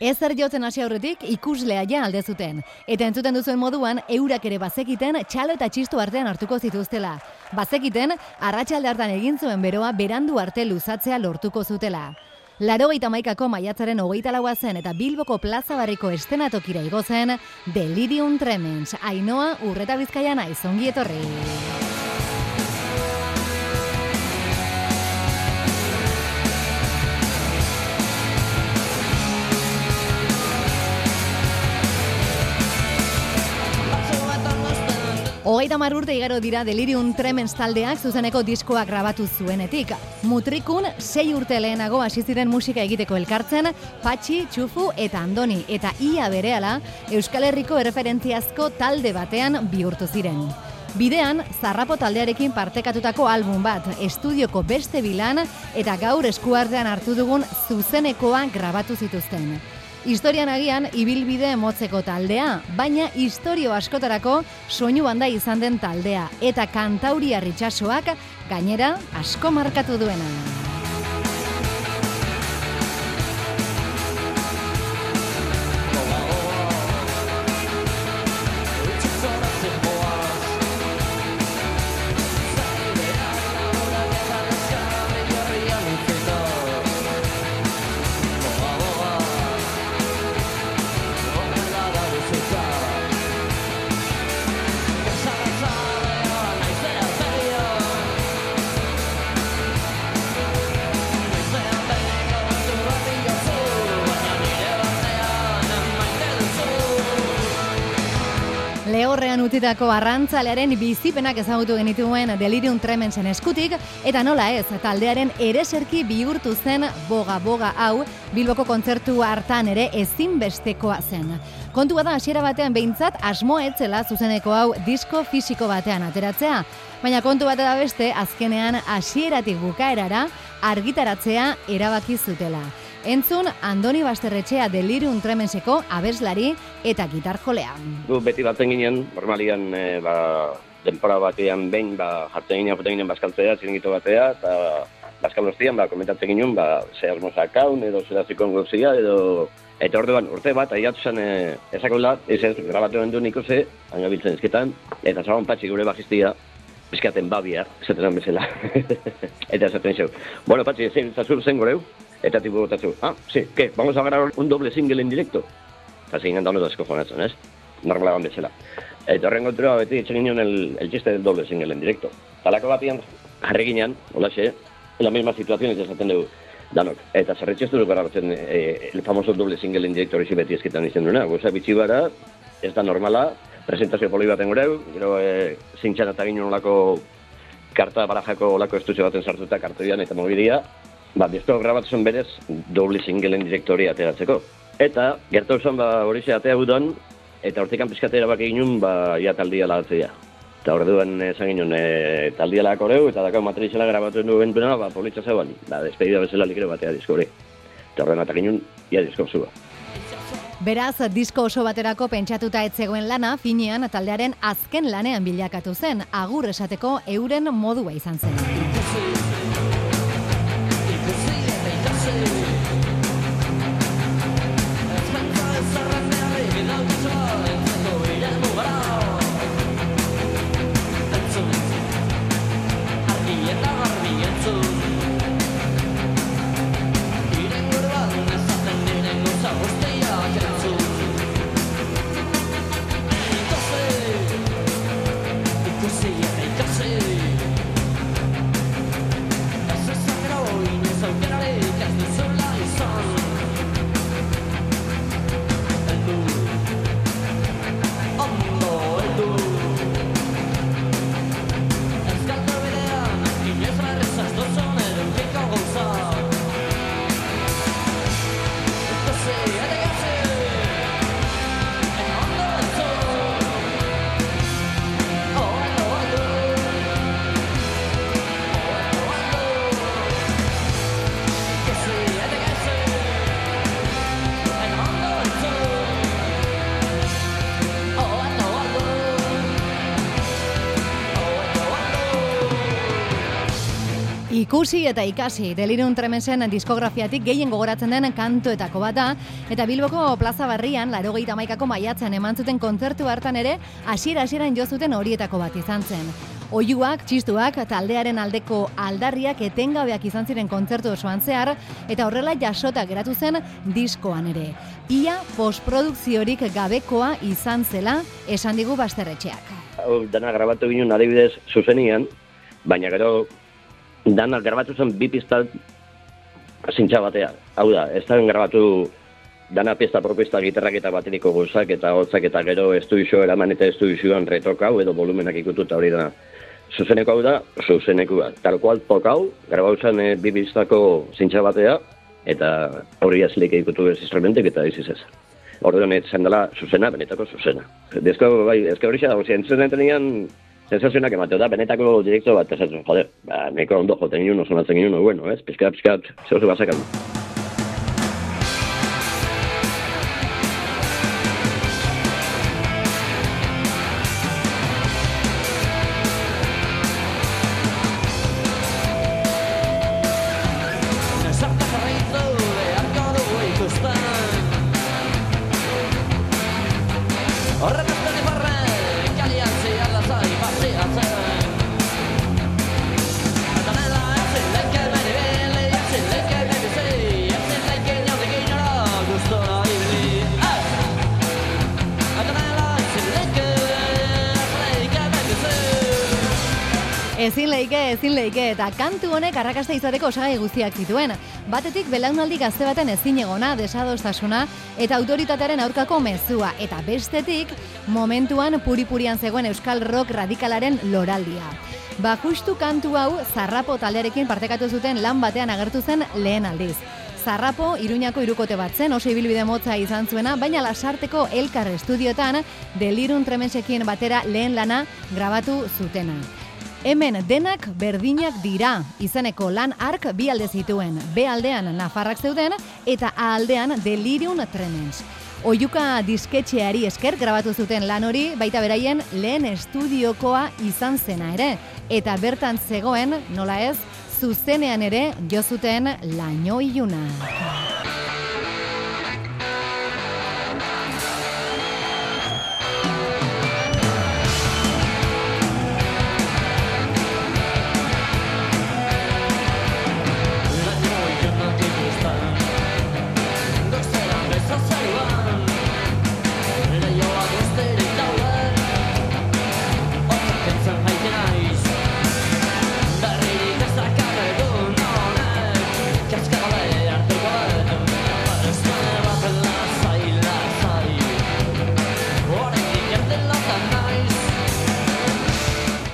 Ezer jotzen hasi aurretik ikuslea ja alde zuten. Eta entzuten duzuen moduan, eurak ere bazekiten txalo eta txistu artean hartuko zituztela. Bazekiten, arratsalde hartan egin zuen beroa berandu arte luzatzea lortuko zutela. Laro gaita maikako maiatzaren hogeita laua zen eta Bilboko plaza barriko estenatokira igozen Delirium Tremens, Ainoa urreta bizkaian aizongi etorri. Hogeita mar urte igaro dira Delirium Tremens taldeak zuzeneko diskoa grabatu zuenetik. Mutrikun sei urte lehenago ziren musika egiteko elkartzen, Patxi, Txufu eta Andoni eta ia berehala Euskal Herriko erreferentziazko talde batean bihurtu ziren. Bidean, Zarrapo taldearekin partekatutako album bat, estudioko beste bilan eta gaur eskuartean hartu dugun zuzenekoa grabatu zituzten. Historian agian ibilbide motzeko taldea, baina historio askotarako soinu banda izan den taldea eta kantauria ritxasoak gainera asko markatu duena. Utitako arrantzalearen bizipenak ezagutu genituen Delirium Tremensen eskutik, eta nola ez, taldearen ereserki bihurtu zen boga-boga hau, Bilboko kontzertu hartan ere ezinbestekoa zen. Kontua da hasiera batean behintzat asmo etzela zuzeneko hau disko fisiko batean ateratzea, baina kontu bat da beste azkenean hasieratik bukaerara argitaratzea erabaki zutela. Entzun Andoni Basterretxea Delirium Tremenseko abeslari eta gitar jolea. Gu beti batzen ginen, normalian e, ba, denpora batean behin ba, jartzen ginen apoten ginen baskaltzea, ziringito batea, eta baskaloztian ba, komentatzen ginen, ba, ze haun, edo zeraziko gozia, edo Eta orduan, urte bat, aiatu zen e, ezakola, ez ez, grabatu du niko ze, baina biltzen ezketan, eta zaban patxi gure bajistia, bizkaten babia, esaten bezala. eta esaten zeu. Bueno, patxi, zein zazur zen goreu, Eta tipo botatzu, ah, sí, ¿qué? Vamos a grabar un doble single en directo? Eta zein da honetan eskofonatzen, ez? Normala bezala. Eta horren kontura beti etxen ginen el, el chiste del doble single en directo. Talako batian, jarri ginen, hola xe, la misma situación esaten dugu, danok. Eta zerretxe ez dugu grabatzen eh, el famoso doble single en directo hori beti ezketan izan duena. Goza bitxi bara, ez da normala, presentazio poli baten gureu, gero e, zintxan eta ginen olako karta barajako olako estutxe baten sartuta kartoian eta mobidia, ba, disko grabatzen berez, doble singleen direktoria ateratzeko. Eta, gertu esan, ba, hori atea budan, eta hortikan pizkatera bak eginun, ba, ia taldia lahatzea. Eta hor duen esan ginen, e, taldia lahak horreu, eta dakau matrizela grabatzen duen bena, ba, politza zeuan, ba, despedida bezala likero batea disko hori. Eta horren atak ginen, ia disko zua. Beraz, disko oso baterako pentsatuta etzegoen lana, finean taldearen azken lanean bilakatu zen, agur esateko euren modua izan zen. Ikusi eta ikasi, delirun tremensen diskografiatik gehien gogoratzen den kantoetako bata, eta Bilboko plaza barrian, laro gehi maikako maiatzen eman zuten kontzertu hartan ere, hasiera hasieran jo zuten horietako bat izan zen. Oiuak, txistuak, taldearen aldeko aldarriak etengabeak izan ziren kontzertu osoan zehar, eta horrela jasota geratu zen diskoan ere. Ia postprodukziorik gabekoa izan zela, esan digu basterretxeak. Dana grabatu ginen adibidez zuzenian, baina gero dana grabatu zen bi pista zintxa batea. Hau da, ez da grabatu dana pista propista gitarrak eta bateriko gozak eta hotzak eta gero estuizio eraman eta estuizioan retokau edo volumenak ikututa hori da. Zuzeneko hau da, zuzeneko bat. Tal kual tokau, grabau zen e, bi pistako zintxa batea, eta hori azleik ikutu ez instrumentek eta ez. Hori da, zen dela zuzena, benetako zuzena. Dezko, bai, ezke hori xa, entzun entenean, sensazionak emateo da, benetako direkto bat, esatzen, joder, ba, neko ondo joten ginen, sonatzen ginen, bueno, ez, pizkat, pizkat, zeu zu Ezin leike, ezin leike, eta kantu honek arrakasta izateko osagai guztiak zituen. Batetik belaunaldi gazte baten ezin egona, desadostasuna, eta autoritatearen aurkako mezua. Eta bestetik, momentuan puripurian zegoen euskal rock radikalaren loraldia. Ba justu kantu hau, zarrapo taldearekin partekatu zuten lan batean agertu zen lehen aldiz. Zarrapo, Iruñako irukote bat zen, oso ibilbide motza izan zuena, baina lasarteko elkar estudiotan, delirun tremensekien batera lehen lana grabatu zutena. Hemen denak berdinak dira, izeneko lan ark bi alde zituen, B aldean Nafarrak zeuden eta A aldean Delirium Tremens. Oiuka disketxeari esker grabatu zuten lan hori, baita beraien lehen estudiokoa izan zena ere. Eta bertan zegoen, nola ez, zuzenean ere jo zuten laino iluna.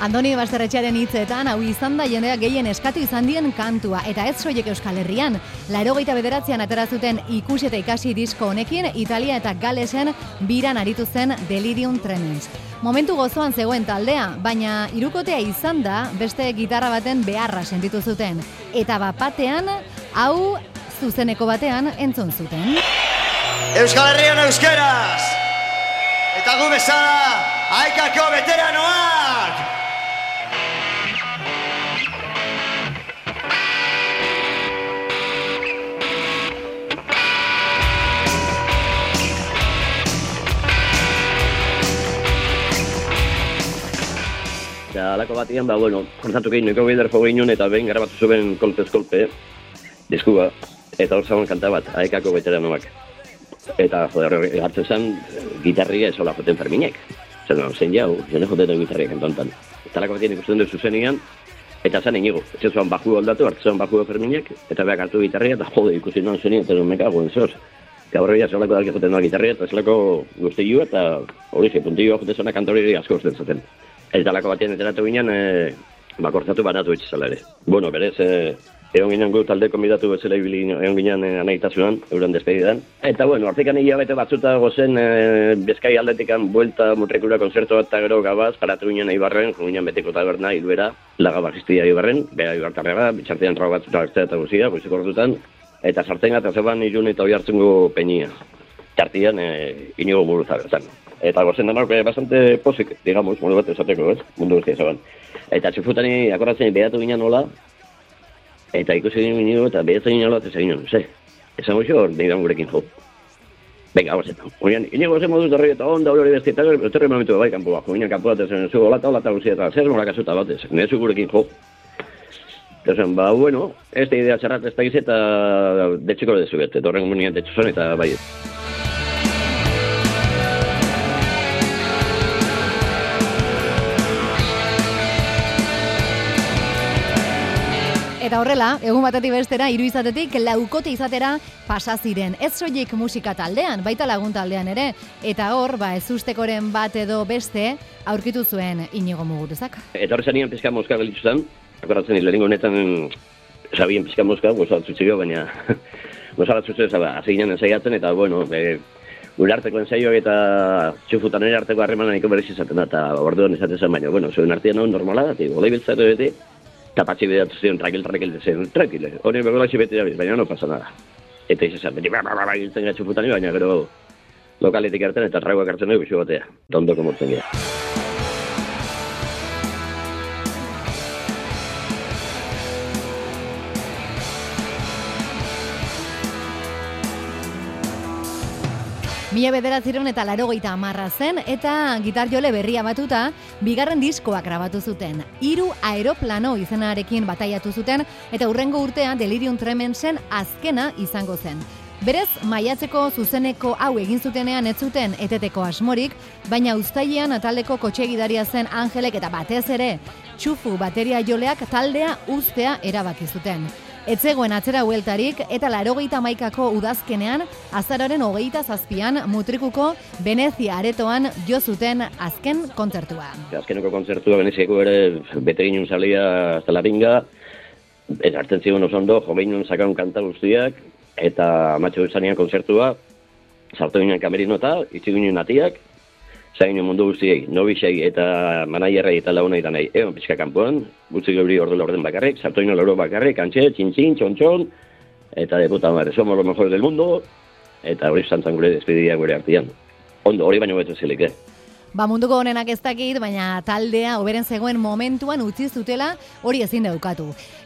Andoni Basterretxearen hitzetan hau izan da jendea gehien eskatu izan dien kantua, eta ez soiek Euskal Herrian. Lairo gehieta bederatzean aterazuten ikusi eta ikasi disko honekin, Italia eta Galesen biran aritu zen Delirium Tremens. Momentu gozoan zegoen taldea, baina irukotea izan da beste gitarra baten beharra sentitu zuten. Eta bapatean, hau zuzeneko batean entzun zuten. Euskal Herrian euskeraz! Eta gu bezala, haikako veteranoak! Eta alako batian, ba, bueno, kontzatu gehin, neko bider jo ginen, eta behin grabatu zuen kolpez kolpe, diskua, eta hor zagoen kanta bat, aekako veteranoak. Eta, joder, hartzen zen, gitarria ez hola joten ferminek. Zer, zen jau, jene joten gitarria kantontan. Eta alako batien ikusten dut zuzenian, eta zen inigo. Ez zuen baju aldatu, hartzen zuen baju ferminek, eta behar hartu gitarria, eta jode, ikusi non zenien, eta non mekago, enzoz. Gaur hori azalako dalke joten doa gitarria, eta zelako guzti eta hori, puntillo joten zona kantori asko usten zaten. Ez dalako batien enteratu ginen, e, bakortzatu baratu itxezala ere. Bueno, berez, e, egon ginen gu talde konbidatu bezala ibili egon ginen e, anaitasunan, euren despedidan. Eta bueno, hortikan hilabete batzuta gozen, e, bezkai aldetikan buelta mutrekura konzertu bat eta gero gabaz, paratu ginen Ibarren, jo ginen beteko taberna, iluera, laga bajistia Ibarren, beha Ibartarrega, bitxartean trau batzuta bertzea eta guzia, goizeko ordutan, eta sartzen gata zeban ilun eta oi hartzungo peinia. Tartian, e, inigo buruza bertan. Eta gozen denak eh, bastante pozik, digamos, mundu bat esateko, ez? Mundu guztia zaban. Eta txufutani akordatzen behatu ginen nola, Eta ikusi egin nio, eta behatzen nio bat ezagin nio, ze. Esan goxo, nahi gurekin jo. Venga, vamos eta. Oian, inigo zen moduz darri eta onda hori besti eta etorri momentu bai kanpo bako. Oian, kanpo bat ezen, zu olata, olata guzia eta zer mola kasuta bat ez. Nire gurekin jo. Eta zen, ba, bueno, ez da idea txarrat ez da giz eta detxiko dezu bet. Eta horren komunian detxu zen eta bai. Eta horrela, egun batetik bestera, hiru izatetik, laukote izatera pasa ziren. Ez soilik musika taldean, baita lagun taldean ere. Eta hor, ba, ez ustekoren bat edo beste, aurkitu zuen inigo muguruzak. Eta horre zanian pizka moska gelitzu zen. Akoratzen, lehenengo honetan, sabien pizka moska, gozatzen zio, baina gozatzen zio, zaba, hasi ginen ensaiatzen, eta, bueno, e, gure arteko ensaioak eta txufutan ere arteko harremanan nahiko berez izaten da, eta orduan izaten zen, baina, bueno, zuen artean hau normala, eta godei biltzatu beti, eta patxi bidatu zion, trakil, trakil, zen, trakil, hori begola beti da, baina no pasa nada. Eta izan, beti, ba, ba, ba, giltzen gara txufutan, baina gero lokaletik hartzen eta tragoak hartzen dugu, bixu batea, tondoko mortzen gira. Mila bederatziron eta laro amarra zen, eta gitar jole berria batuta, bigarren diskoak grabatu zuten. Hiru aeroplano izenarekin bataiatu zuten, eta urrengo urtean Delirium Tremensen azkena izango zen. Berez, maiatzeko zuzeneko hau egin zutenean ez zuten eteteko asmorik, baina uztailean ataldeko kotxegidaria zen Angelek eta batez ere, txufu bateria joleak taldea uztea erabaki zuten. Etzegoen atzera hueltarik eta larogeita maikako udazkenean, azararen hogeita zazpian mutrikuko Venezia aretoan jo zuten azken kontzertua. Azkeneko kontzertua Veneziako ere bete ginen salia hasta la pinga, eta hartzen zigun oso ondo, jo behin sakan kanta guztiak, eta amatxo izanean kontzertua, sartu ginen kamerinota, itzi ginen atiak, zain mundu guztiei, nobisei eta manaierrei eta launei da nahi, egon pixka kanpoan, gutxi gobri ordu orden bakarrik, sartu ginen loro bakarrik, antxe, txin-txin, txon-txon, eta de puta somos los mejores del mundo, eta hori zantzan gure despidia gure artian. Ondo, hori baino betu zilik, eh? Ba munduko honenak ez dakit, baina taldea oberen zegoen momentuan utzi zutela hori ezin daukatu.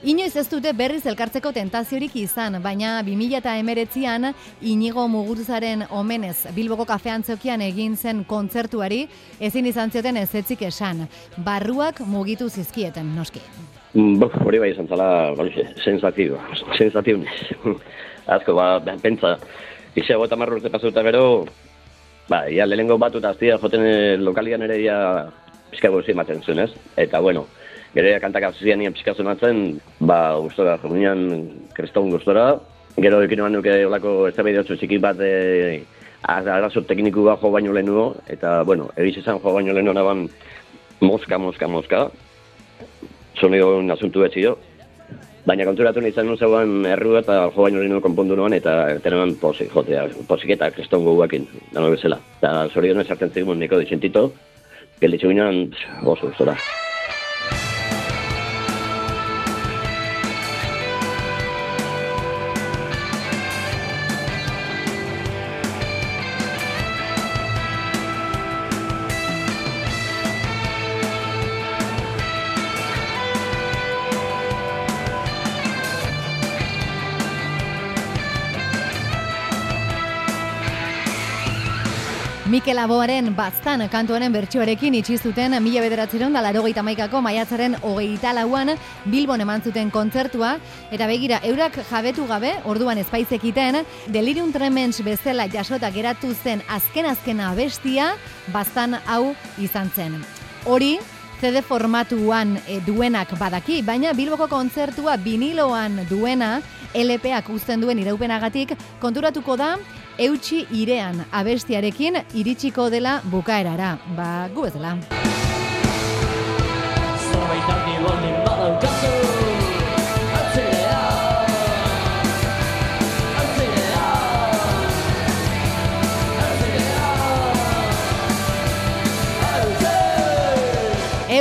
Inoiz ez dute berriz elkartzeko tentaziorik izan, baina 2000 eta emeretzian inigo muguruzaren omenez Bilboko kafean zokian egin zen kontzertuari ezin izan zioten ez etzik esan. Barruak mugitu zizkieten, noski. Mm, bo, hori bai izan zala, sensatio, sensatio Azko, ba, pentsa, izego eta marrurte pasuta gero, Ba, ia lehenengo batu eta aztia joten eh, lokalian ere ia pizka gozi ematen zuen, ez? Eta, bueno, gero ia kantak azizian nien pizka zunatzen, ba, gustora, jomunean kreston gustora. Gero ekin eman nuke olako ez da txiki bat e, arazo tekniku bat jo baino lehenuo, eta, bueno, egiz esan jo baino lehenuo naban moska, moska, moska. Sonido un asuntu betxio. Baina konturatu nahi zen zegoen erru eta jo baino hori konpondu nuen eta tenean posi, jotea, posik eta kriston guakin, dano bezala. Eta zori honen sartzen zigun niko ditxentito, gelditzu ginen, oso, zora. Mikel Aboaren baztan kantuaren bertsioarekin itxi zuten mila bederatzeron da larogeita maikako maiatzaren hogeita lauan Bilbon eman zuten kontzertua eta begira eurak jabetu gabe orduan ezpaizekiten Delirium Tremens bezala jasota geratu zen azken azkena abestia baztan hau izan zen. Hori CD formatuan e, duenak badaki, baina Bilboko kontzertua viniloan duena LPak uzten duen iraupenagatik konturatuko da eutxi irean abestiarekin iritsiko dela bukaerara. Ba, gu bezala.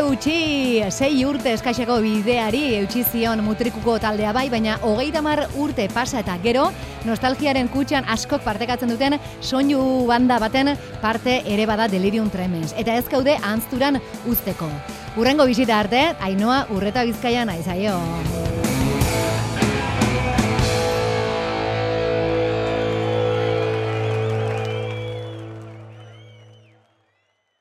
Eutxi, sei urte eskaixeko bideari eutxi zion mutrikuko taldea bai, baina hogeita mar urte pasa eta gero, nostalgiaren kutxan askok partekatzen duten soinu banda baten parte ere bada delirium tremens. Eta ez gaude antzturan usteko. Urrengo bisita arte, ainoa urreta bizkaian aizaio.